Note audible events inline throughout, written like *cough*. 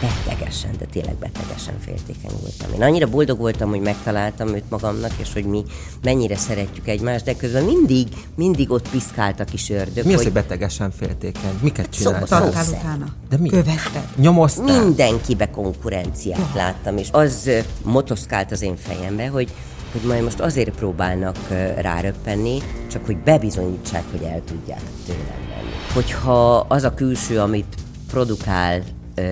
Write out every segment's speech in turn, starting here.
betegesen, de tényleg betegesen féltékeny voltam. Én annyira boldog voltam, hogy megtaláltam őt magamnak, és hogy mi mennyire szeretjük egymást, de közben mindig, mindig ott piszkált a kis ördög. Mi az, hogy hogy betegesen féltékeny? Miket Szó- csináltál? szó- Tartál utána? De mi? Követted? Nyomoztál? mindenkibe konkurenciát láttam, és az motoszkált az én fejembe, hogy hogy majd most azért próbálnak ráröppenni, csak hogy bebizonyítsák, hogy el tudják tőlem venni. Hogyha az a külső, amit produkál ö,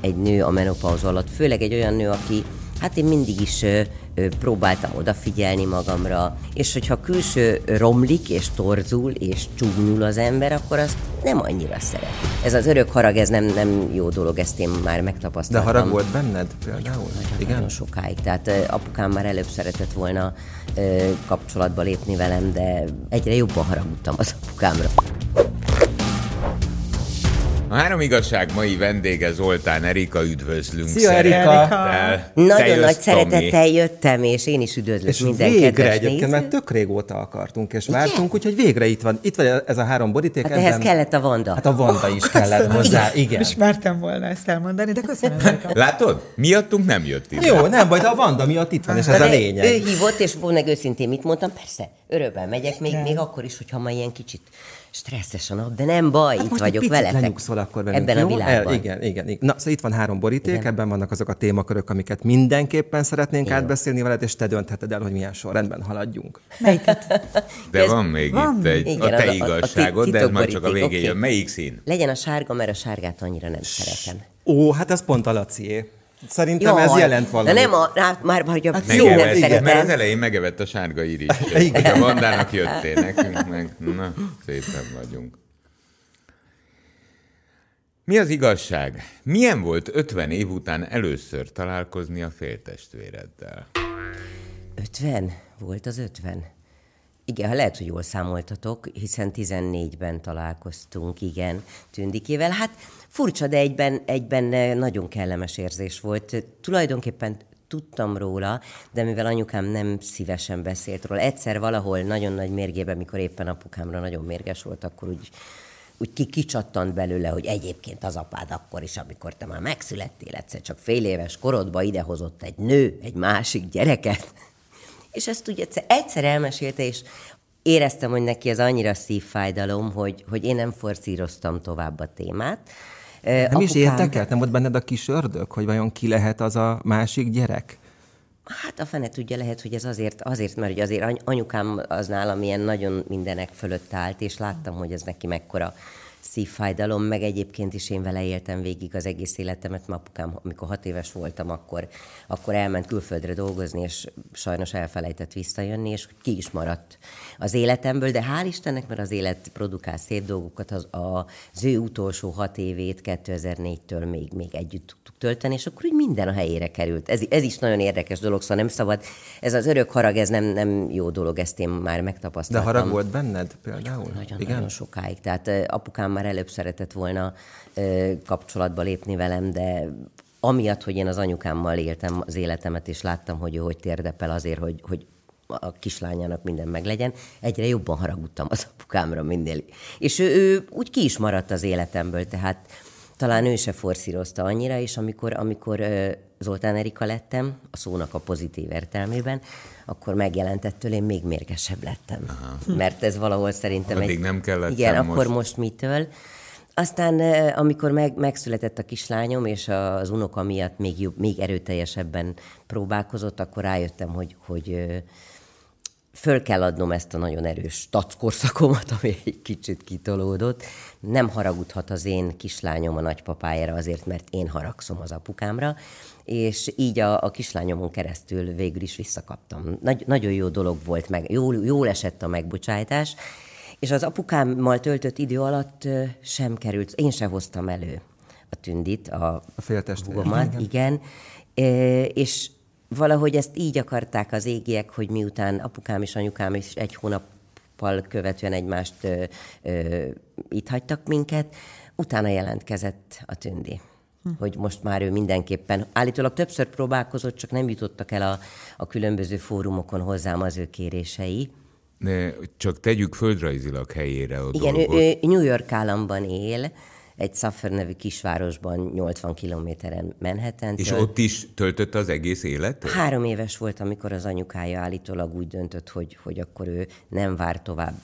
egy nő a menopauz alatt, főleg egy olyan nő, aki hát én mindig is ö, ö, próbáltam odafigyelni magamra, és hogyha külső romlik, és torzul, és csúnyul az ember, akkor azt nem annyira szereti. Ez az örök harag, ez nem, nem jó dolog, ezt én már De megtapasztaltam. harag volt benned például? Nagyon, Igen? nagyon sokáig. Tehát ö, apukám már előbb szeretett volna ö, kapcsolatba lépni velem, de egyre jobban haragudtam az apukámra. A három igazság mai vendége Zoltán Erika, üdvözlünk. Szia, Erika! Nagyon nagy szeretettel jöttem, és én is üdvözlök És minden végre kedves egyébként, mert tök régóta akartunk, és vártunk, úgyhogy végre itt van. Itt van ez a három boríték. Hát ehhez kellett a Vanda. Hát a Vanda is kellett hozzá, igen. És mertem volna ezt elmondani, de köszönöm. *laughs* Erika. Látod? Miattunk nem jött ide. Jó, nem baj, de a Vanda miatt itt van, és ez a lényeg. Ő hívott, és volna őszintén mit mondtam, persze, örömmel megyek, még, még akkor is, hogyha ma ilyen kicsit stresszes a nap, de nem baj, Hát itt vagyok veletek. lenyugszol akkor velünk, Ebben jó? a világban. El, igen, igen, igen. Na, szóval itt van három boríték, Igen. ebben vannak azok a témakörök, amiket mindenképpen szeretnénk Jó. átbeszélni veled, és te döntheted el, hogy milyen sorrendben haladjunk. De Ez- van még van itt egy, Igen, a te a- a igazságod, de ez majd csak a végén jön. oké. Melyik szín? Legyen a sárga, mert a sárgát annyira nem szeretem. Ó, hát ez pont a Lacié. Szerintem ez Jaj, jelent valamit. De nem a, rá, már, hogy a Hát jó, nem szeretem. mert az elején megevett a sárga iris. *laughs* Igen. A Vandának jöttél, nekünk meg, na, szépen vagyunk. Mi az igazság? Milyen volt 50 év után először találkozni a féltestvéreddel? 50? Volt az 50? Igen, lehet, hogy jól számoltatok, hiszen 14-ben találkoztunk, igen, Tündikével. Hát furcsa, de egyben, egyben eh, nagyon kellemes érzés volt. Tulajdonképpen tudtam róla, de mivel anyukám nem szívesen beszélt róla, egyszer valahol nagyon nagy mérgében, mikor éppen apukámra nagyon mérges volt, akkor úgy, úgy ki, kicsattant belőle, hogy egyébként az apád akkor is, amikor te már megszülettél egyszer, csak fél éves korodba idehozott egy nő, egy másik gyereket, és ezt úgy egyszer, egyszer elmesélte, és éreztem, hogy neki ez annyira szívfájdalom, hogy, hogy én nem forszíroztam tovább a témát. Nem is érdekelt? Nem volt benned a kis ördög, hogy vajon ki lehet az a másik gyerek? Hát a fene tudja, lehet, hogy ez azért, azért mert hogy azért any- anyukám az nálam ilyen nagyon mindenek fölött állt, és láttam, hogy ez neki mekkora szívfájdalom, meg egyébként is én vele éltem végig az egész életemet, mert apukám, amikor hat éves voltam, akkor, akkor elment külföldre dolgozni, és sajnos elfelejtett visszajönni, és ki is maradt az életemből, de hál' Istennek, mert az élet produkál szép dolgokat, az, az ő utolsó hat évét 2004-től még, még együtt tölteni, és akkor úgy minden a helyére került. Ez, ez is nagyon érdekes dolog, szóval nem szabad, ez az örök harag, ez nem, nem jó dolog, ezt én már De megtapasztaltam. harag volt benned például? Nagyon, Igen? nagyon sokáig. Tehát apukám már előbb szeretett volna kapcsolatba lépni velem, de amiatt, hogy én az anyukámmal éltem az életemet, és láttam, hogy ő hogy térdepel azért, hogy, hogy a kislányának minden meglegyen, egyre jobban haragudtam az apukámra minél. És ő, ő úgy ki is maradt az életemből, tehát talán ő se forszírozta annyira, és amikor, amikor Zoltán Erika lettem, a szónak a pozitív értelmében, akkor megjelentettől én még mérgesebb lettem. Aha. Mert ez valahol szerintem Addig nem kellett, Igen, akkor most. mitől. Aztán, amikor meg, megszületett a kislányom, és az unoka miatt még, jobb, még erőteljesebben próbálkozott, akkor rájöttem, hogy, hogy föl kell adnom ezt a nagyon erős tackorszakomat, ami egy kicsit kitolódott. Nem haragudhat az én kislányom a nagypapájára azért, mert én haragszom az apukámra, és így a, a kislányomon keresztül végül is visszakaptam. Nagy, nagyon jó dolog volt, meg jól, jól esett a megbocsájtás, és az apukámmal töltött idő alatt sem került, én sem hoztam elő a tündit, a, A féltestvér. húgomat, igen. Ö, És valahogy ezt így akarták az égiek, hogy miután apukám és anyukám is egy hónappal követően egymást ö, ö, itt hagytak minket, utána jelentkezett a tündi. Hogy most már ő mindenképpen, állítólag többször próbálkozott, csak nem jutottak el a, a különböző fórumokon hozzám az ő kérései. De csak tegyük földrajzilag helyére a Igen, ő, dolgot. ő New York államban él, egy Suffer nevű kisvárosban, 80 kilométeren manhattan És ott is töltötte az egész életet? Három éves volt, amikor az anyukája állítólag úgy döntött, hogy, hogy akkor ő nem vár tovább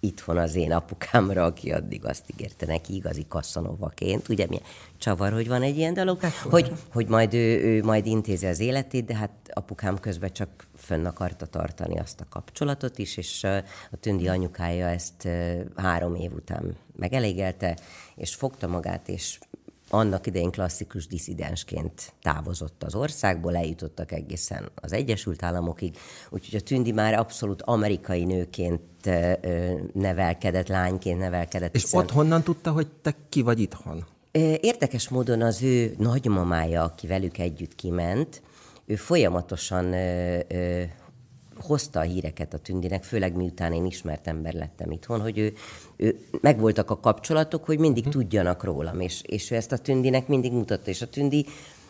itthon az én apukámra, aki addig azt ígérte neki igazi kasszanovaként. Ugye milyen csavar, hogy van egy ilyen dolog, hogy, hogy majd ő, ő majd intézi az életét, de hát apukám közben csak fönn akarta tartani azt a kapcsolatot is, és a tündi anyukája ezt három év után megelégelte, és fogta magát, és annak idején klasszikus diszidensként távozott az országból, eljutottak egészen az Egyesült Államokig, úgyhogy a Tündi már abszolút amerikai nőként nevelkedett, lányként nevelkedett. És hiszen... ott honnan tudta, hogy te ki vagy itthon? Érdekes módon az ő nagymamája, aki velük együtt kiment, ő folyamatosan hozta a híreket a Tündinek, főleg miután én ismert ember lettem itthon, hogy ő, ő megvoltak a kapcsolatok, hogy mindig hm. tudjanak rólam, és, és ő ezt a Tündinek mindig mutatta, és a Tündi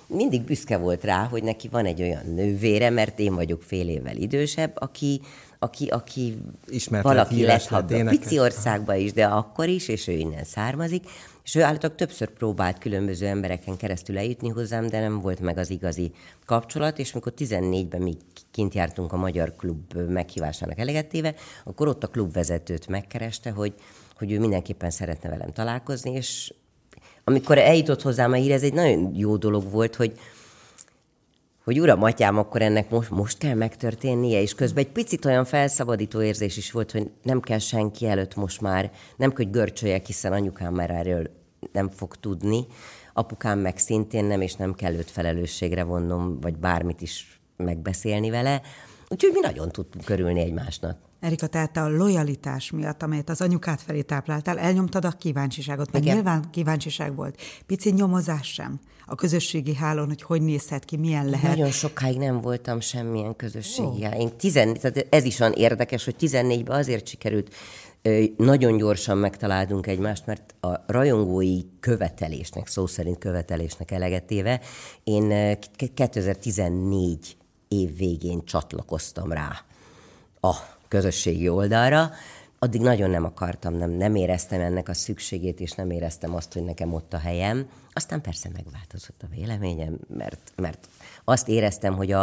mindig büszke volt rá, hogy neki van egy olyan nővére, mert én vagyok fél évvel idősebb, aki, aki, aki Ismert valaki lett, ha pici országban is, de akkor is, és ő innen származik, és ő állítólag többször próbált különböző embereken keresztül eljutni hozzám, de nem volt meg az igazi kapcsolat, és mikor 14-ben mi kint jártunk a Magyar Klub meghívásának elegettéve, akkor ott a klubvezetőt megkereste, hogy, hogy ő mindenképpen szeretne velem találkozni, és amikor eljutott hozzám a hír, ez egy nagyon jó dolog volt, hogy, hogy uram, atyám, akkor ennek most, most kell megtörténnie, és közben egy picit olyan felszabadító érzés is volt, hogy nem kell senki előtt most már, nem hogy görcsöljek, hiszen anyukám már erről nem fog tudni, apukám meg szintén nem, és nem kell őt felelősségre vonnom, vagy bármit is megbeszélni vele. Úgyhogy mi nagyon tudtunk körülni egymásnak. Erika, tehát a lojalitás miatt, amelyet az anyukát felé tápláltál, elnyomtad a kíváncsiságot, mert Igen. nyilván kíváncsiság volt. Pici nyomozás sem a közösségi hálón, hogy hogy nézhet ki, milyen lehet. Nagyon sokáig nem voltam semmilyen közösségi oh. Én tizen, tehát ez is olyan érdekes, hogy 14-ben azért sikerült nagyon gyorsan megtaláltunk egymást, mert a rajongói követelésnek, szó szerint követelésnek elegetéve, én 2014 év végén csatlakoztam rá a közösségi oldalra, addig nagyon nem akartam, nem, nem éreztem ennek a szükségét, és nem éreztem azt, hogy nekem ott a helyem. Aztán persze megváltozott a véleményem, mert, mert azt éreztem, hogy a,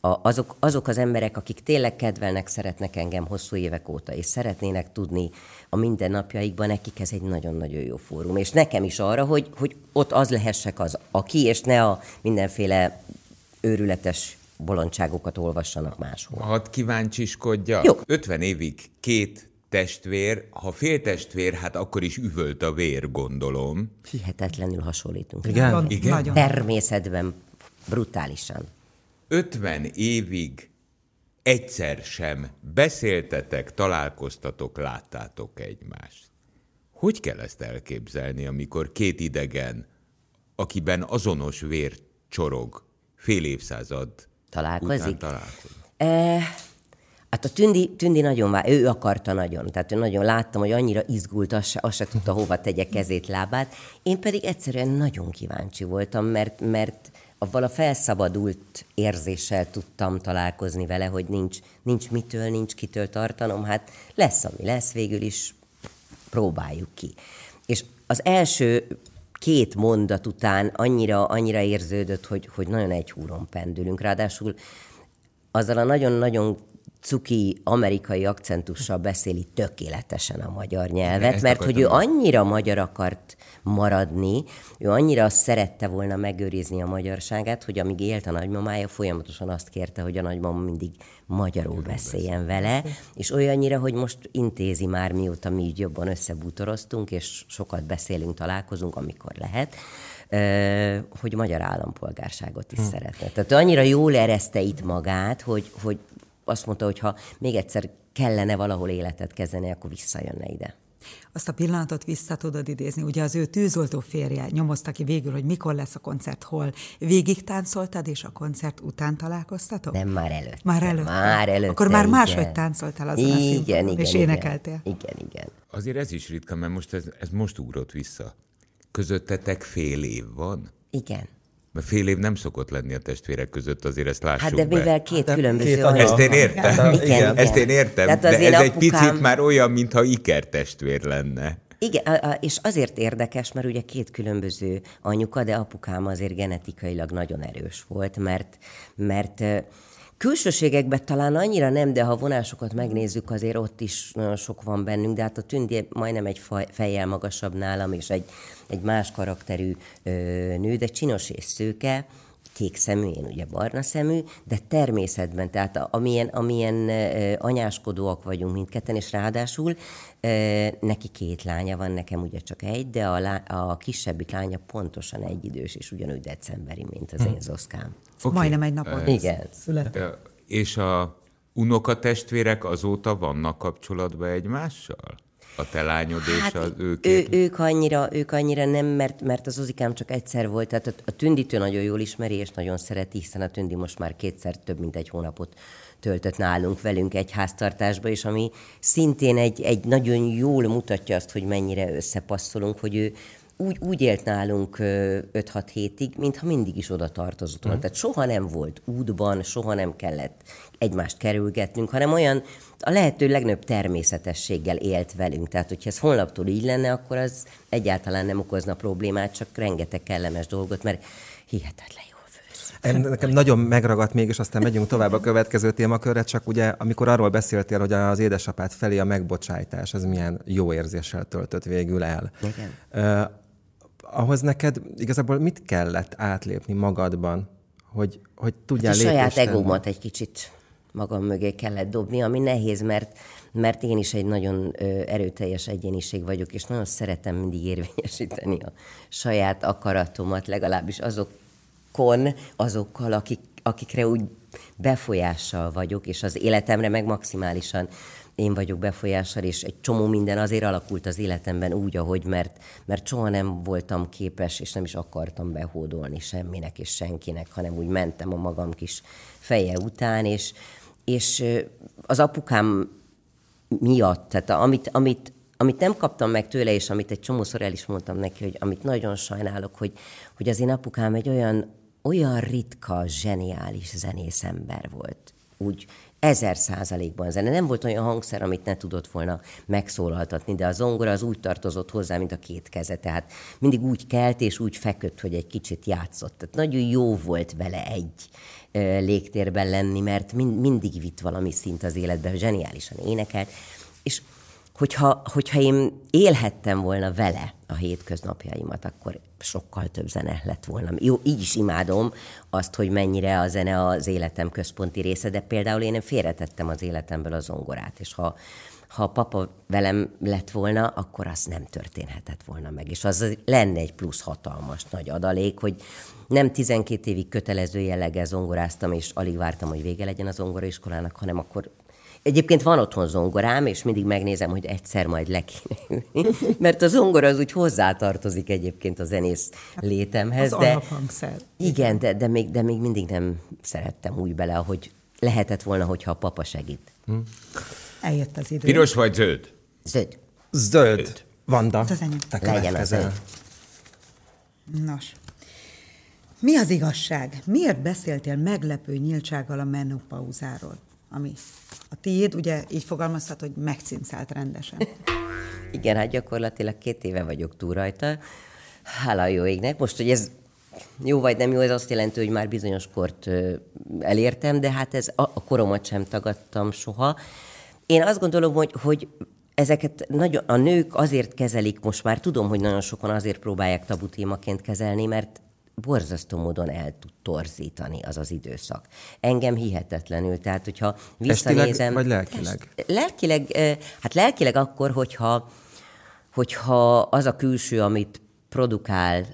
a, azok, azok az emberek, akik tényleg kedvelnek, szeretnek engem hosszú évek óta, és szeretnének tudni a mindennapjaikban, nekik ez egy nagyon-nagyon jó fórum. És nekem is arra, hogy, hogy ott az lehessek az aki, és ne a mindenféle őrületes bolondságokat olvassanak máshol. Hadd kíváncsiskodja. Jó. 50 évig két testvér, ha féltestvér, hát akkor is üvölt a vér, gondolom. Hihetetlenül hasonlítunk. Igen? Igen? Nagyon. Természetben brutálisan. 50 évig egyszer sem beszéltetek, találkoztatok, láttátok egymást. Hogy kell ezt elképzelni, amikor két idegen, akiben azonos vér csorog, fél évszázad Találkozik? után találkozik? E, hát a Tündi, Tündi nagyon vár, ő akarta nagyon, tehát ő nagyon láttam, hogy annyira izgult, azt se, azt se tudta hova tegye kezét, lábát. Én pedig egyszerűen nagyon kíváncsi voltam, mert, mert avval a felszabadult érzéssel tudtam találkozni vele, hogy nincs, nincs mitől, nincs kitől tartanom, hát lesz, ami lesz, végül is próbáljuk ki. És az első két mondat után annyira, annyira érződött, hogy, hogy nagyon egy húron pendülünk. Ráadásul azzal a nagyon-nagyon cuki amerikai akcentussal beszéli tökéletesen a magyar nyelvet, mert hogy ő annyira magyar akart maradni, ő annyira szerette volna megőrizni a magyarságát, hogy amíg élt a nagymamája, folyamatosan azt kérte, hogy a nagymama mindig magyarul beszéljen vele, és olyannyira, hogy most intézi már, mióta mi így jobban összebútoroztunk, és sokat beszélünk, találkozunk, amikor lehet, hogy magyar állampolgárságot is hm. szeretne. Tehát annyira jól ereszte itt magát, hogy, hogy azt mondta, hogy ha még egyszer kellene valahol életet kezdeni, akkor visszajönne ide. Azt a pillanatot vissza tudod idézni. Ugye az ő tűzoltó férje nyomozta ki végül, hogy mikor lesz a koncert, hol. Végig táncoltad, és a koncert után találkoztatok? Nem, már előtt. Már előtt. Már előtt. Akkor már máshogy táncoltál azon igen, a színpadon, igen, és igen, énekeltél. Igen, igen. Azért ez is ritka, mert most ez, ez most ugrott vissza. Közöttetek fél év van? Igen. Mert fél év nem szokott lenni a testvérek között, azért ezt lássuk Hát de be. mivel két de különböző két anya-. Ezt én értem. Igen, igen. Ezt én értem, Tehát de ez egy apukám- picit már olyan, mintha ikertestvér lenne. Igen, és azért érdekes, mert ugye két különböző anyuka, de apukám azért genetikailag nagyon erős volt, mert, mert Külsőségekben talán annyira nem, de ha vonásokat megnézzük, azért ott is nagyon sok van bennünk, de hát a Tündi majdnem egy fejjel magasabb nálam, és egy, egy más karakterű ö, nő, de csinos és szőke, kék szemű, én ugye barna szemű, de természetben, tehát amilyen, amilyen anyáskodóak vagyunk mindketten, és ráadásul neki két lánya van, nekem ugye csak egy, de a, lá, a kisebbik lánya pontosan egy idős, és ugyanúgy decemberi, mint az hm. én Zoszkám. Okay. Majdnem egy napon Igen. született. És a unokatestvérek azóta vannak kapcsolatban egymással? A te lányod hát, és az ők? Ő, ők, annyira, ők annyira nem, mert, mert az Ozikám csak egyszer volt, tehát a, a Tünditő nagyon jól ismeri, és nagyon szereti, hiszen a Tündi most már kétszer több mint egy hónapot töltött nálunk velünk egy háztartásba, és ami szintén egy, egy nagyon jól mutatja azt, hogy mennyire összepasszolunk, hogy ő úgy, úgy élt nálunk 5-6 hétig, mintha mindig is oda tartozott volna. Mm. Tehát soha nem volt útban, soha nem kellett egymást kerülgetnünk, hanem olyan a lehető legnagyobb természetességgel élt velünk. Tehát, hogyha ez holnaptól így lenne, akkor az egyáltalán nem okozna problémát, csak rengeteg kellemes dolgot, mert hihetetlen jó Nekem nagyon megragadt még, és aztán megyünk tovább a következő témakörre, csak ugye amikor arról beszéltél, hogy az édesapád felé a megbocsájtás, az milyen jó érzéssel töltött végül el. Igen ahhoz neked igazából mit kellett átlépni magadban, hogy, hogy tudjál hát a saját egómat egy kicsit magam mögé kellett dobni, ami nehéz, mert, mert én is egy nagyon erőteljes egyéniség vagyok, és nagyon szeretem mindig érvényesíteni a saját akaratomat, legalábbis azokon, azokkal, akik, akikre úgy befolyással vagyok, és az életemre meg maximálisan én vagyok befolyással, és egy csomó minden azért alakult az életemben úgy, ahogy, mert, mert soha nem voltam képes, és nem is akartam behódolni semminek és senkinek, hanem úgy mentem a magam kis feje után, és, és az apukám miatt, tehát amit, amit, amit nem kaptam meg tőle, és amit egy csomószor el is mondtam neki, hogy amit nagyon sajnálok, hogy, hogy az én apukám egy olyan, olyan ritka, zseniális zenész ember volt. Úgy ezer százalékban zene. Nem volt olyan hangszer, amit ne tudott volna megszólaltatni, de a zongora az úgy tartozott hozzá, mint a két keze. Tehát mindig úgy kelt és úgy feküdt, hogy egy kicsit játszott. Tehát nagyon jó volt vele egy légtérben lenni, mert mind, mindig vitt valami szint az életben, zseniálisan énekelt. És hogyha, hogyha én élhettem volna vele a hétköznapjaimat, akkor sokkal több zene lett volna. Jó, így is imádom azt, hogy mennyire a zene az életem központi része, de például én félretettem az életemből a zongorát, és ha, ha a papa velem lett volna, akkor az nem történhetett volna meg. És az lenne egy plusz hatalmas nagy adalék, hogy nem 12 évig kötelező jelleggel zongoráztam, és alig vártam, hogy vége legyen a zongoraiskolának, hanem akkor Egyébként van otthon zongorám, és mindig megnézem, hogy egyszer majd le kéne mert a zongora az úgy hozzátartozik egyébként a zenész létemhez. Az de, alaphangszer. Igen, de, de, még, de még mindig nem szerettem úgy bele, hogy lehetett volna, hogyha a papa segít. Hm. Eljött az idő. Piros vagy zöld? Zöld. Zöld. zöld. Vanda. Az az enyém. Legyen az zöld. Nos. Mi az igazság? Miért beszéltél meglepő nyíltsággal a menopauzáról? Ami a tiéd, ugye így fogalmazhat, hogy megcincált rendesen. *laughs* Igen, hát gyakorlatilag két éve vagyok túl rajta. Hála jó égnek. Most, hogy ez jó vagy nem jó, ez azt jelenti, hogy már bizonyos kort elértem, de hát ez a, a koromat sem tagadtam soha. Én azt gondolom, hogy, hogy ezeket nagyon, a nők azért kezelik, most már tudom, hogy nagyon sokan azért próbálják tabu témaként kezelni, mert borzasztó módon el tud torzítani az az időszak. Engem hihetetlenül, tehát hogyha visszanézem... Estileg vagy lelkileg? Lelkileg, hát lelkileg akkor, hogyha, hogyha az a külső, amit produkál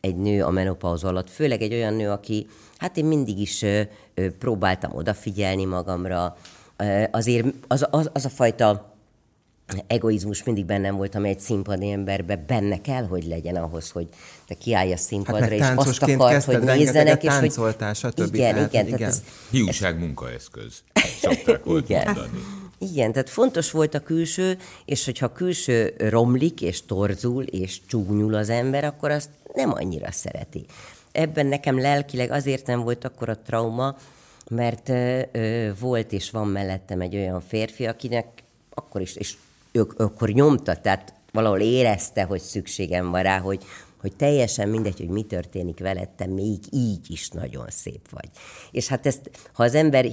egy nő a menopauz alatt, főleg egy olyan nő, aki, hát én mindig is próbáltam odafigyelni magamra, azért az, az, az a fajta egoizmus mindig bennem volt, ami egy színpadi emberbe benne kell, hogy legyen ahhoz, hogy te kiállj a színpadra, hát és azt akart, hogy nézzenek, és hogy... stb. Igen, tehát, igen. igen. Ez, Hiúság munkaeszköz, *laughs* szokták volt igen. mondani. Igen, tehát fontos volt a külső, és hogyha a külső romlik, és torzul, és csúnyul az ember, akkor azt nem annyira szereti. Ebben nekem lelkileg azért nem volt akkor a trauma, mert ö, volt és van mellettem egy olyan férfi, akinek akkor is, és ők akkor nyomta, tehát valahol érezte, hogy szükségem van rá, hogy, hogy teljesen mindegy, hogy mi történik veled, te még így is nagyon szép vagy. És hát ezt, ha az ember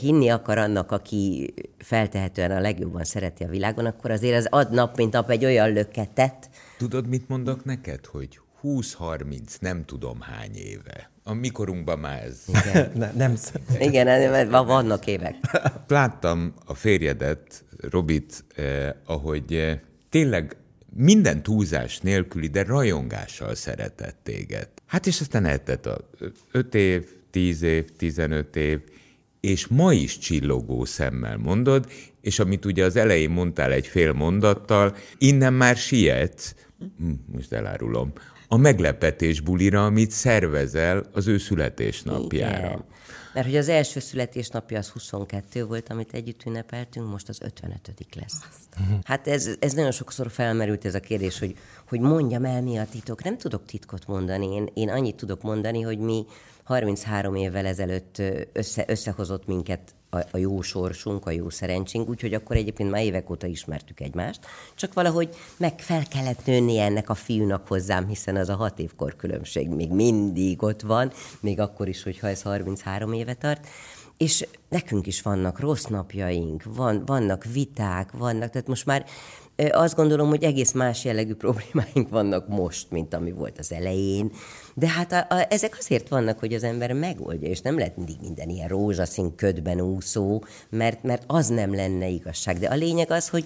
hinni akar annak, aki feltehetően a legjobban szereti a világon, akkor azért az ad nap, mint nap egy olyan löketet. Tudod, mit mondok neked, hogy 20-30, nem tudom hány éve. A mikorunkban már ez... Igen, *laughs* ne, nem Igen, vannak évek. Láttam a férjedet, Robit, eh, ahogy eh, tényleg minden túlzás nélküli, de rajongással szeretett téged. Hát és aztán eltett a 5 év, 10 év, 15 év, és ma is csillogó szemmel mondod, és amit ugye az elején mondtál egy fél mondattal, innen már sietsz, hm, most elárulom, a meglepetés bulira, amit szervezel az ő születésnapjára. Igen. Mert hogy az első születésnapja az 22 volt, amit együtt ünnepeltünk, most az 55 lesz. Hát ez, ez nagyon sokszor felmerült ez a kérdés, hogy, hogy mondjam el, mi a titok. Nem tudok titkot mondani. Én, én annyit tudok mondani, hogy mi 33 évvel ezelőtt össze, összehozott minket a, a jó sorsunk, a jó szerencsénk, úgyhogy akkor egyébként már évek óta ismertük egymást, csak valahogy meg fel kellett nőni ennek a fiúnak hozzám, hiszen az a hat évkor különbség még mindig ott van, még akkor is, hogyha ez 33 éve tart, és nekünk is vannak rossz napjaink, van, vannak viták, vannak, tehát most már azt gondolom, hogy egész más jellegű problémáink vannak most, mint ami volt az elején. De hát a, a, ezek azért vannak, hogy az ember megoldja, és nem lehet mindig minden ilyen rózsaszín ködben úszó, mert, mert az nem lenne igazság. De a lényeg az, hogy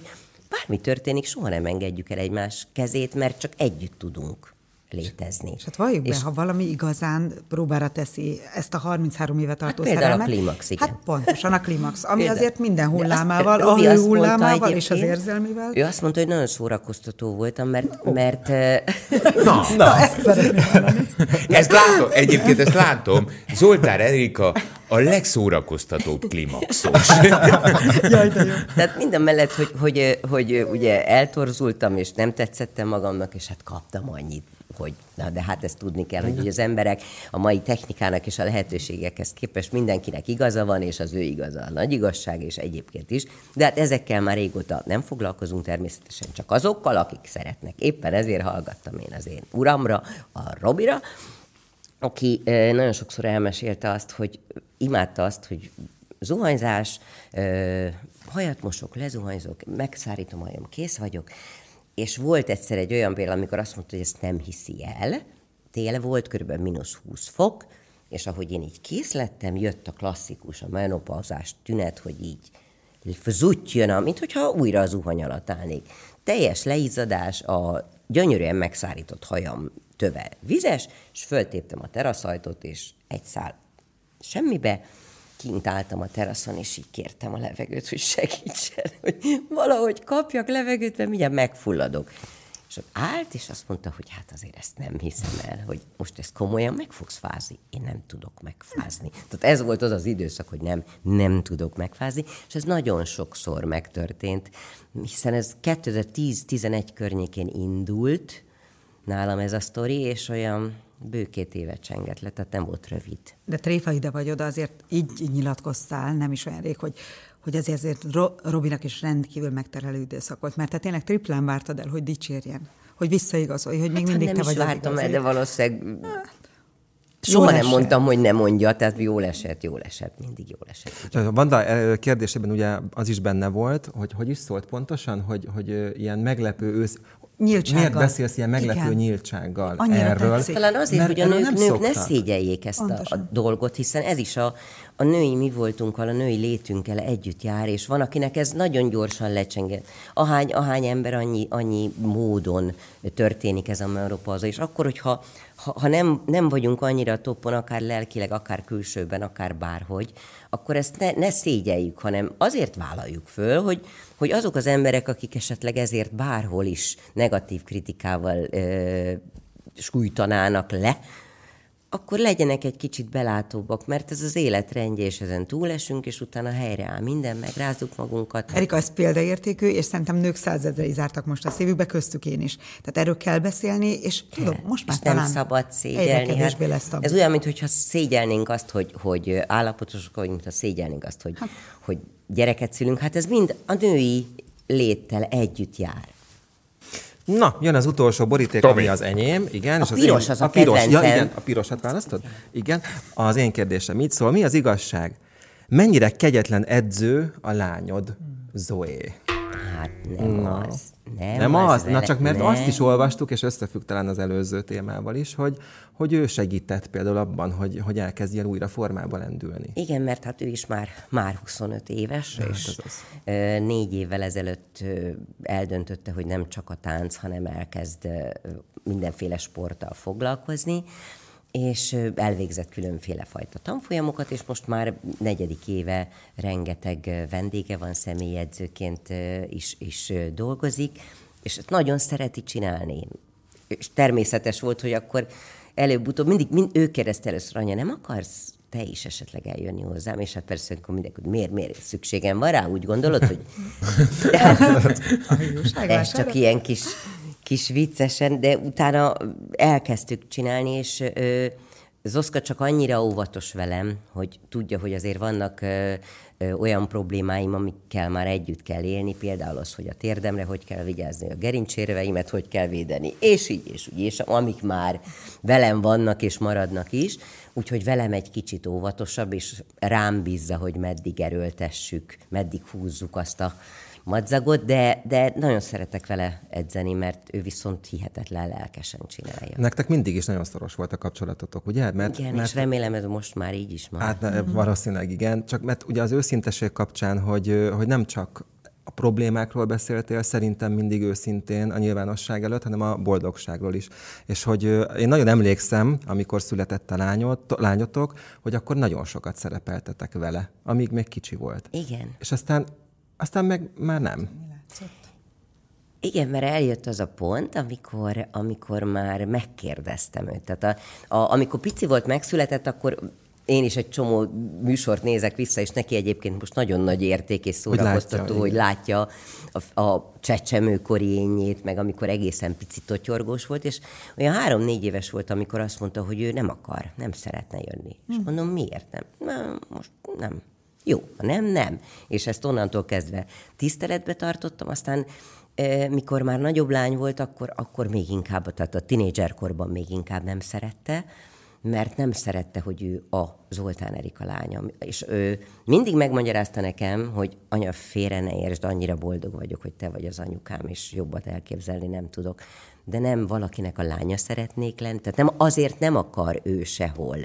bármi történik, soha nem engedjük el egymás kezét, mert csak együtt tudunk létezni. És hát valljuk és be, ha valami igazán próbára teszi ezt a 33 éve tartó hát szerelmet. a klímax, igen. Hát pontosan a klímax, ami például. azért minden hullámával, a hő hullámával és az érzelmivel. Ő azt mondta, hogy nagyon szórakoztató voltam, mert... Oh. mert *laughs* na, na, na, ezt *laughs* Ezt látom, egyébként ezt látom. Zoltár Erika a legszórakoztatóbb klímaxos. *laughs* Jaj, de jó. Tehát minden mellett, hogy, hogy, hogy, ugye eltorzultam, és nem tetszettem magamnak, és hát kaptam annyit hogy na, de hát ezt tudni kell, hogy, az emberek a mai technikának és a lehetőségekhez képest mindenkinek igaza van, és az ő igaza a nagy igazság, és egyébként is. De hát ezekkel már régóta nem foglalkozunk természetesen, csak azokkal, akik szeretnek. Éppen ezért hallgattam én az én uramra, a Robira, aki nagyon sokszor elmesélte azt, hogy imádta azt, hogy zuhanyzás, hajat mosok, lezuhanyzok, megszárítom hajam, kész vagyok, és volt egyszer egy olyan példa, amikor azt mondta, hogy ezt nem hiszi el, tél volt, körülbelül mínusz 20 fok, és ahogy én így kész lettem, jött a klasszikus, a menopauzás tünet, hogy így jön, mint hogyha újra az zuhany alatt állnék. Teljes leizzadás, a gyönyörűen megszárított hajam töve vizes, és föltéptem a teraszajtot, és egy szál semmibe, kint álltam a teraszon, és így kértem a levegőt, hogy segítsen, hogy valahogy kapjak levegőt, mert mindjárt megfulladok. És ott állt, és azt mondta, hogy hát azért ezt nem hiszem el, hogy most ezt komolyan meg fogsz fázni. Én nem tudok megfázni. Tehát ez volt az az időszak, hogy nem, nem tudok megfázni, és ez nagyon sokszor megtörtént, hiszen ez 2010-11 környékén indult nálam ez a sztori, és olyan bő két évet csengett le, tehát nem volt rövid. De tréfa ide vagy oda, azért így nyilatkoztál, nem is olyan rég, hogy, hogy azért, azért Robinak is rendkívül megterelő időszak volt, mert te tényleg triplán vártad el, hogy dicsérjen, hogy visszaigazolj, hogy még hát, mindig nem te vagy vártam el, de valószínűleg hát, Soha nem esett. mondtam, hogy nem mondja, tehát jól esett, jól esett, mindig jól esett. Vanda kérdésében ugye az is benne volt, hogy hogy is szólt pontosan, hogy, hogy ilyen meglepő ősz, nyíltsággal. Miért beszélsz ilyen meglepő Igen. nyíltsággal Annyira erről? Tetszik. Talán azért, hogy a nők, nők ne szégyeljék ezt a, a dolgot, hiszen ez is a, a női mi voltunkkal, a női létünkkel együtt jár, és van, akinek ez nagyon gyorsan lecsenget. Ahány, ahány ember, annyi, annyi módon történik ez a menopauza, és akkor, hogyha ha, ha nem, nem vagyunk annyira toppon, akár lelkileg, akár külsőben, akár bárhogy, akkor ezt ne, ne szégyeljük, hanem azért vállaljuk föl, hogy, hogy azok az emberek, akik esetleg ezért bárhol is negatív kritikával ö, sújtanának le, akkor legyenek egy kicsit belátóbbak, mert ez az életrendje, és ezen túlesünk, és utána helyreáll minden, megrázzuk magunkat. Erika, ez példaértékű, és szerintem nők százezrei zártak most a szívükbe, köztük én is. Tehát erről kell beszélni, és kell. tudom, most már és talán nem szabad szégyelni. Hát lesz ez olyan, mintha szégyelnénk azt, hogy, hogy állapotosok vagyunk, mintha szégyelnénk azt, hogy, hát. hogy gyereket szülünk. Hát ez mind a női léttel együtt jár. Na, jön az utolsó boríték, Tomi. ami az enyém, igen. A és piros én, az a a piros, ja, igen, a pirosat választod? Igen. Az én kérdésem így szól, mi az igazság? Mennyire kegyetlen edző a lányod, Zoé? Hát nem az. Nem, Nem az? vele- Na csak mert nem. azt is olvastuk, és összefügg talán az előző témával is, hogy, hogy ő segített például abban, hogy, hogy elkezdjen újra formába lendülni. Igen, mert hát ő is már, már 25 éves, és ez az. ö, négy évvel ezelőtt eldöntötte, hogy nem csak a tánc, hanem elkezd mindenféle sporttal foglalkozni, és elvégzett különféle fajta tanfolyamokat, és most már negyedik éve rengeteg vendége van, személyedzőként is, is dolgozik, és nagyon szereti csinálni. És természetes volt, hogy akkor előbb-utóbb mindig mind ő kérdezte először, anya, nem akarsz te is esetleg eljönni hozzám, és hát persze akkor mindenki, hogy miért, miért szükségem van rá, úgy gondolod, hogy *laughs* de hát, ez csak ilyen kis, kis viccesen, de utána elkezdtük csinálni, és ö, Zoszka csak annyira óvatos velem, hogy tudja, hogy azért vannak ö, ö, olyan problémáim, amikkel már együtt kell élni, például az, hogy a térdemre hogy kell vigyázni, a gerincsérveimet hogy kell védeni, és így, és úgy, és amik már velem vannak és maradnak is, úgyhogy velem egy kicsit óvatosabb, és rám bízza, hogy meddig erőltessük, meddig húzzuk azt a madzagot, de, de nagyon szeretek vele edzeni, mert ő viszont hihetetlen lelkesen csinálja. Nektek mindig is nagyon szoros volt a kapcsolatotok, ugye? Mert, Igen, mert és remélem, ez most már így is van. Hát ne, valószínűleg igen, csak mert ugye az őszinteség kapcsán, hogy, ö, hogy nem csak a problémákról beszéltél, szerintem mindig őszintén a nyilvánosság előtt, hanem a boldogságról is. És hogy ö, én nagyon emlékszem, amikor született a lányot, lányotok, hogy akkor nagyon sokat szerepeltetek vele, amíg még kicsi volt. Igen. És aztán, aztán meg már nem. Igen, mert eljött az a pont, amikor, amikor már megkérdeztem őt. Tehát a, a, amikor pici volt, megszületett, akkor én is egy csomó műsort nézek vissza, és neki egyébként most nagyon nagy érték és látja, szórakoztató, hogy igen. látja a, a csecsemőkori énjét, meg amikor egészen pici totyorgós volt, és olyan három-négy éves volt, amikor azt mondta, hogy ő nem akar, nem szeretne jönni. És mondom, miért nem? Na, most nem. Jó, ha nem, nem. És ezt onnantól kezdve tiszteletbe tartottam, aztán eh, mikor már nagyobb lány volt, akkor, akkor még inkább, tehát a tinédzserkorban még inkább nem szerette, mert nem szerette, hogy ő a Zoltán Erika lánya. És ő mindig megmagyarázta nekem, hogy anya, félre ne értsd, annyira boldog vagyok, hogy te vagy az anyukám, és jobbat elképzelni nem tudok. De nem valakinek a lánya szeretnék lenni, tehát nem, azért nem akar ő sehol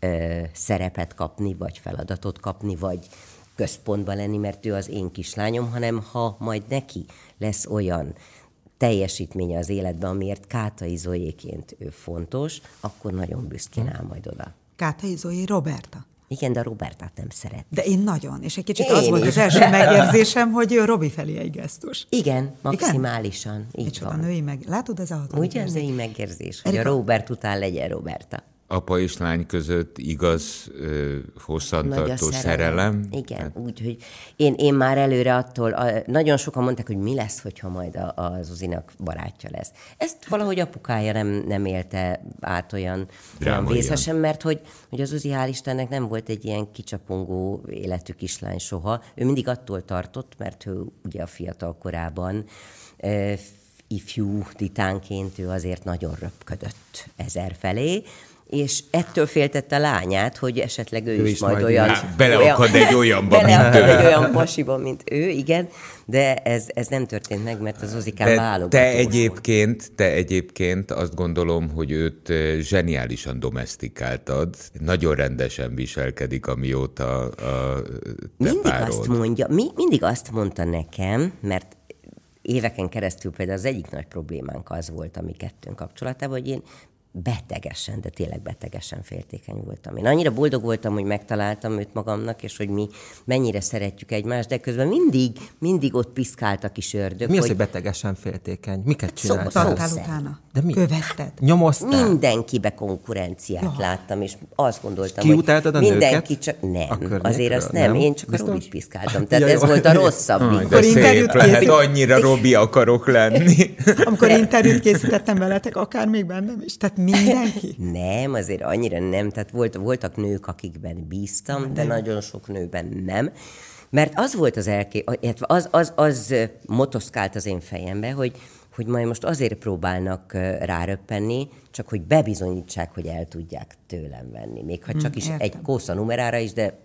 ö, szerepet kapni, vagy feladatot kapni, vagy központban lenni, mert ő az én kislányom, hanem ha majd neki lesz olyan teljesítménye az életben, amiért Kátai Zoéként ő fontos, akkor nagyon büszkén áll majd oda. Kátai Zoé Roberta. Igen, de a Robertát nem szeret. De én nagyon, és egy kicsit Én az volt is. az első megérzésem, hogy Robi felé egy gesztus. Igen, maximálisan. Így Micsoda van. női meg... Látod, ez a hatodik Ugye női megérzés, hogy a Erika- Robert után legyen Roberta. Apa és lány között igaz, hosszantartó szerelem. Igen, Hát- úgy, hogy én, én már előre attól, a, nagyon sokan mondták, hogy mi lesz, hogyha majd a, a Zuzinak barátja lesz. Ezt valahogy apukája nem, nem élte át olyan, olyan Drámaian. vészesen, mert hogy, hogy az Zuzi hál' Istennek nem volt egy ilyen kicsapongó életű kislány soha. Ő mindig attól tartott, mert ő ugye a fiatal korában ifjú titánként ő azért nagyon röpködött ezer felé, és ettől féltette a lányát, hogy esetleg ő, Ő is, is majd majd olyan... Beleakad egy olyanba, beleakad mint ő. egy olyan pasiba, mint ő, igen, de ez, ez nem történt meg, mert az Ozikán De válogatós te volt. egyébként, te egyébként azt gondolom, hogy őt ö, zseniálisan domestikáltad. Nagyon rendesen viselkedik, amióta a te Mindig párod. azt mondja, mi, mindig azt mondta nekem, mert éveken keresztül például az egyik nagy problémánk az volt a mi kettőnk kapcsolatában, hogy én betegesen, de tényleg betegesen féltékeny voltam. Én annyira boldog voltam, hogy megtaláltam őt magamnak, és hogy mi mennyire szeretjük egymást, de közben mindig, mindig ott piszkált a kis ördög, Mi az, hogy hogy betegesen féltékeny? Miket Szó- csináltál? szó- Tartál szerint. utána? De mi? Követted? Nyomoztál? mindenkibe konkurenciát ja. láttam, és azt gondoltam, a hogy mindenki nőket csak... a Nem, azért azt nem, Nem? én csak Biztos? a Robit piszkáltam. Tehát Ja, ez jó. volt a rosszabb. Aj, de Amikor szép interjút lehet, készít- annyira Robi akarok lenni. Amikor interjút készítettem veletek, akár még bennem is. Tehát mindenki. *laughs* Nem, azért annyira nem. Tehát volt, voltak nők, akikben bíztam, de nagyon sok nőben nem. Mert az volt az elké... az, az, az motoszkált az én fejembe, hogy, hogy majd most azért próbálnak ráröppenni, csak hogy bebizonyítsák, hogy el tudják tőlem venni. Még ha csak is értem. egy kósza numerára is, de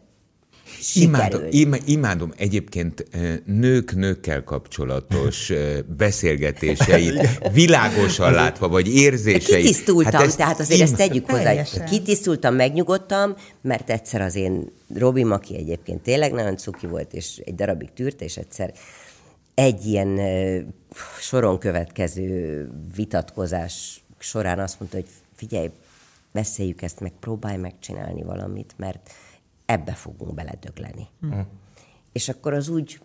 Imádom, imádom egyébként nők-nőkkel kapcsolatos beszélgetéseit, világosan látva, vagy érzéseit. Kitisztultam, hát tehát azért im- ezt tegyük hozzá, kitisztultam, megnyugodtam, mert egyszer az én Robim, aki egyébként tényleg nagyon cuki volt, és egy darabig tűrt, és egyszer egy ilyen soron következő vitatkozás során azt mondta, hogy figyelj, beszéljük ezt meg, próbálj megcsinálni valamit, mert ebbe fogunk beledögleni. Mm. És akkor az úgy,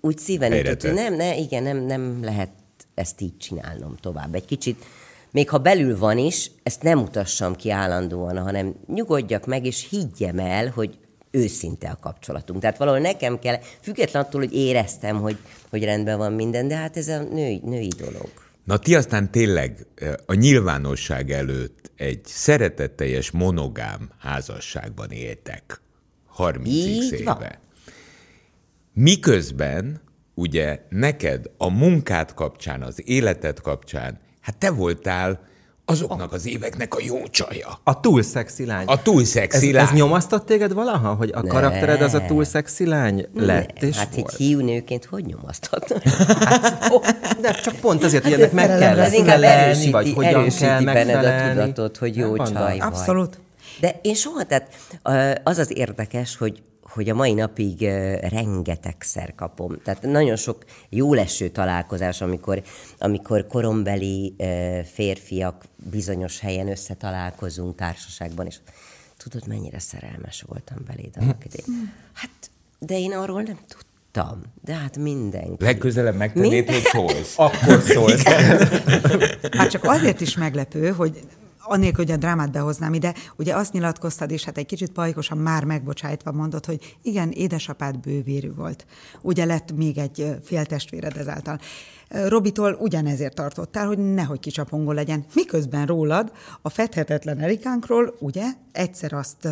úgy szíven ütött, hogy nem, ne, igen, nem, nem lehet ezt így csinálnom tovább. Egy kicsit, még ha belül van is, ezt nem mutassam ki állandóan, hanem nyugodjak meg, és higgyem el, hogy őszinte a kapcsolatunk. Tehát valahol nekem kell, független attól, hogy éreztem, hogy, hogy rendben van minden, de hát ez a női, női dolog. Na ti aztán tényleg eh, a nyilvánosság előtt egy szeretetteljes monogám házasságban éltek. 30 Így éve. van. Miközben ugye neked a munkád kapcsán, az életed kapcsán, hát te voltál azoknak az éveknek a jó csaja. A túl szexi lány. A túl szexi ez, lány. ez nyomasztott téged valaha, hogy a karaktered az a túl szexi lány lett és hát volt? egy hiú nőként hogy nyomaszthatna? *laughs* De csak pont azért, hogy ennek meg kell lesz. inkább erősíti, vagy hogyan erősíti kell benned a megfelelni. tudatot, hogy jó Nem csaj vagy. Abszolút. De én soha, tehát az az érdekes, hogy hogy a mai napig rengetegszer kapom. Tehát nagyon sok jó leső találkozás, amikor, amikor korombeli férfiak bizonyos helyen összetalálkozunk társaságban, és tudod, mennyire szerelmes voltam beléd annak idején. Hát, de én arról nem tudtam. De hát mindenki. Legközelebb megtennéd, Minden- hogy szólsz. Akkor szólsz. Hát csak azért is meglepő, hogy anélkül, hogy a drámát behoznám ide, ugye azt nyilatkoztad, és hát egy kicsit pajkosan már megbocsájtva mondod, hogy igen, édesapád bővérű volt. Ugye lett még egy féltestvéred ezáltal. Robitól ugyanezért tartottál, hogy nehogy kicsapongó legyen. Miközben rólad, a fedhetetlen Erikánkról, ugye, egyszer azt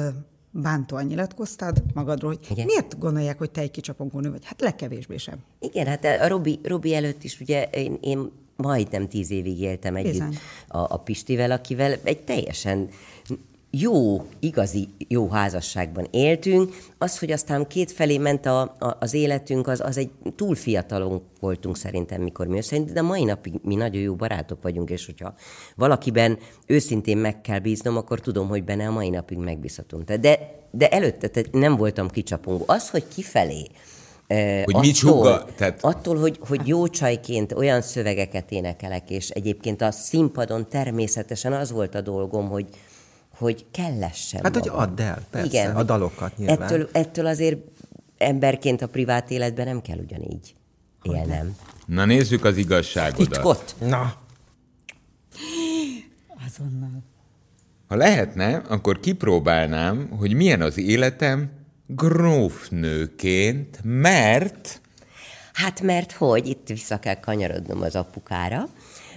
bántóan nyilatkoztad magadról, hogy Igen. miért gondolják, hogy te egy kicsapongó nő vagy? Hát legkevésbé sem. Igen, hát a Robi, Robi előtt is ugye én, én majdnem tíz évig éltem együtt Bizony. a, a Pistivel, akivel egy teljesen jó, igazi jó házasságban éltünk. Az, hogy aztán kétfelé ment a, a, az életünk, az, az egy túl fiatalon voltunk szerintem, mikor mi összejöttünk, de mai napig mi nagyon jó barátok vagyunk, és hogyha valakiben őszintén meg kell bíznom, akkor tudom, hogy benne a mai napig megbízhatunk. De, de előtte nem voltam kicsapongó. Az, hogy kifelé Hogy mit sugga- tehát- Attól, hogy, hogy jó csajként olyan szövegeket énekelek, és egyébként a színpadon természetesen az volt a dolgom, hogy, hogy kellessen Hát, hogy magam. add el, persze, a dalokat nyilván. Ettől, ettől azért emberként a privát életben nem kell ugyanígy élnem. Na nézzük az igazságodat. Itt ott. Na, Azonnal. Ha lehetne, akkor kipróbálnám, hogy milyen az életem grófnőként, mert Hát mert hogy, itt vissza kell kanyarodnom az apukára,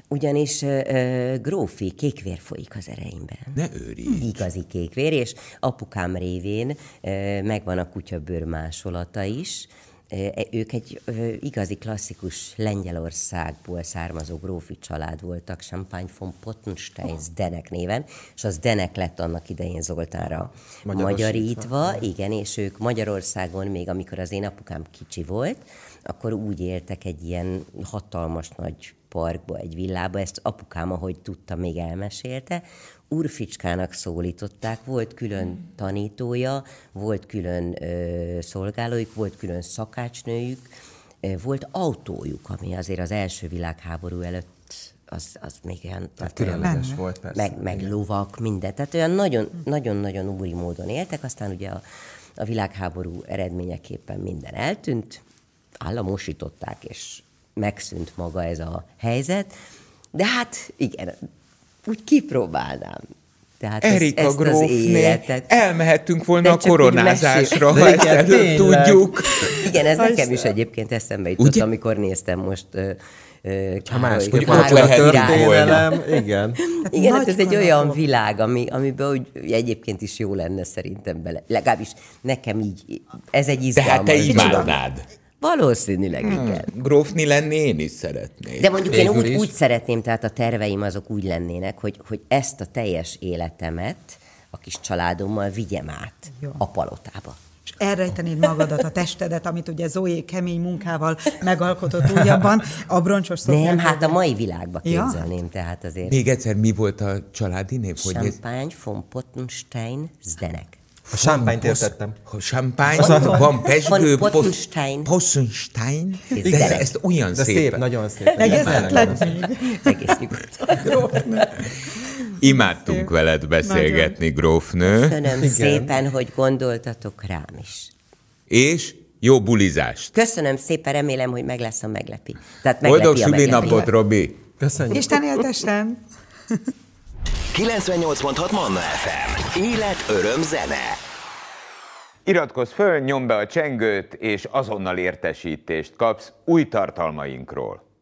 ugyanis ö, grófi kékvér folyik az ereimben. ne őri. Igazi kékvér, és apukám révén ö, megvan a kutyabőr másolata is. Ö, Ők egy igazi klasszikus Lengyelországból származó grófi család voltak, Champagne von Pottenstein Denek néven, és az Denek lett annak idején Zoltánra magyarítva, igen, és ők Magyarországon, még amikor az én apukám kicsi volt, akkor úgy éltek egy ilyen hatalmas nagy parkba, egy villába, ezt apukám, ahogy tudta, még elmesélte. Urficskának szólították, volt külön tanítója, volt külön ö, szolgálójuk, volt külön szakácsnőjük, ö, volt autójuk, ami azért az első világháború előtt az, az még olyan... tehát olyan- különleges volt persze. meg, meg lovak, minden. Tehát olyan nagyon- nagyon-nagyon úri módon éltek, aztán ugye a, a világháború eredményeképpen minden eltűnt, államosították, és megszűnt maga ez a helyzet, de hát igen, úgy kipróbálnám. Tehát ezt- Erika ezt az grófné, életet. elmehettünk volna De a koronázásra, ha De ezt igen, előbb tudjuk. Igen, ez nekem is egyébként eszembe jutott, Ugye? amikor néztem most uh, ha más, hogy ott lehet király. volna. történelem, igen. Igen, hát ez egy olyan világ, ami, amiben úgy egyébként is jó lenne szerintem bele. Legalábbis nekem így, ez egy De izgalmas. hát te imádnád. Valószínűleg igen. Grófni lenni én is szeretnék. De mondjuk én Végül úgy, is. úgy szeretném, tehát a terveim azok úgy lennének, hogy, hogy ezt a teljes életemet a kis családommal vigyem át Jó. a palotába. És elrejtenéd magadat, a testedet, amit ugye Zoé kemény munkával megalkotott újabban, a broncsos Nem, szoknyák hát a mai világba Ja. képzelném, tehát azért Még egyszer, mi volt a családi név? Champagne von Pottenstein Zdenek. A sámpányt értettem. Ha champagne, van pesgő, Von pos- Pottenstein. Pottenstein. De ez, ezt olyan De szép. szép, nagyon szép. Egészetlen még. Egész nyugodtan. *laughs* Imádtunk veled beszélgetni, grófnő, Köszönöm Igen. szépen, hogy gondoltatok rám is. és jó bulizást. Köszönöm szépen, remélem, hogy meg lesz a meglepi. Tehát meglepi Boldog a meglepi. szülinapot, Robi! Köszönjük. Isten éltessen! 98.6 Manna FM. Élet, öröm, zene. Iratkozz föl, nyomd be a csengőt, és azonnal értesítést kapsz új tartalmainkról.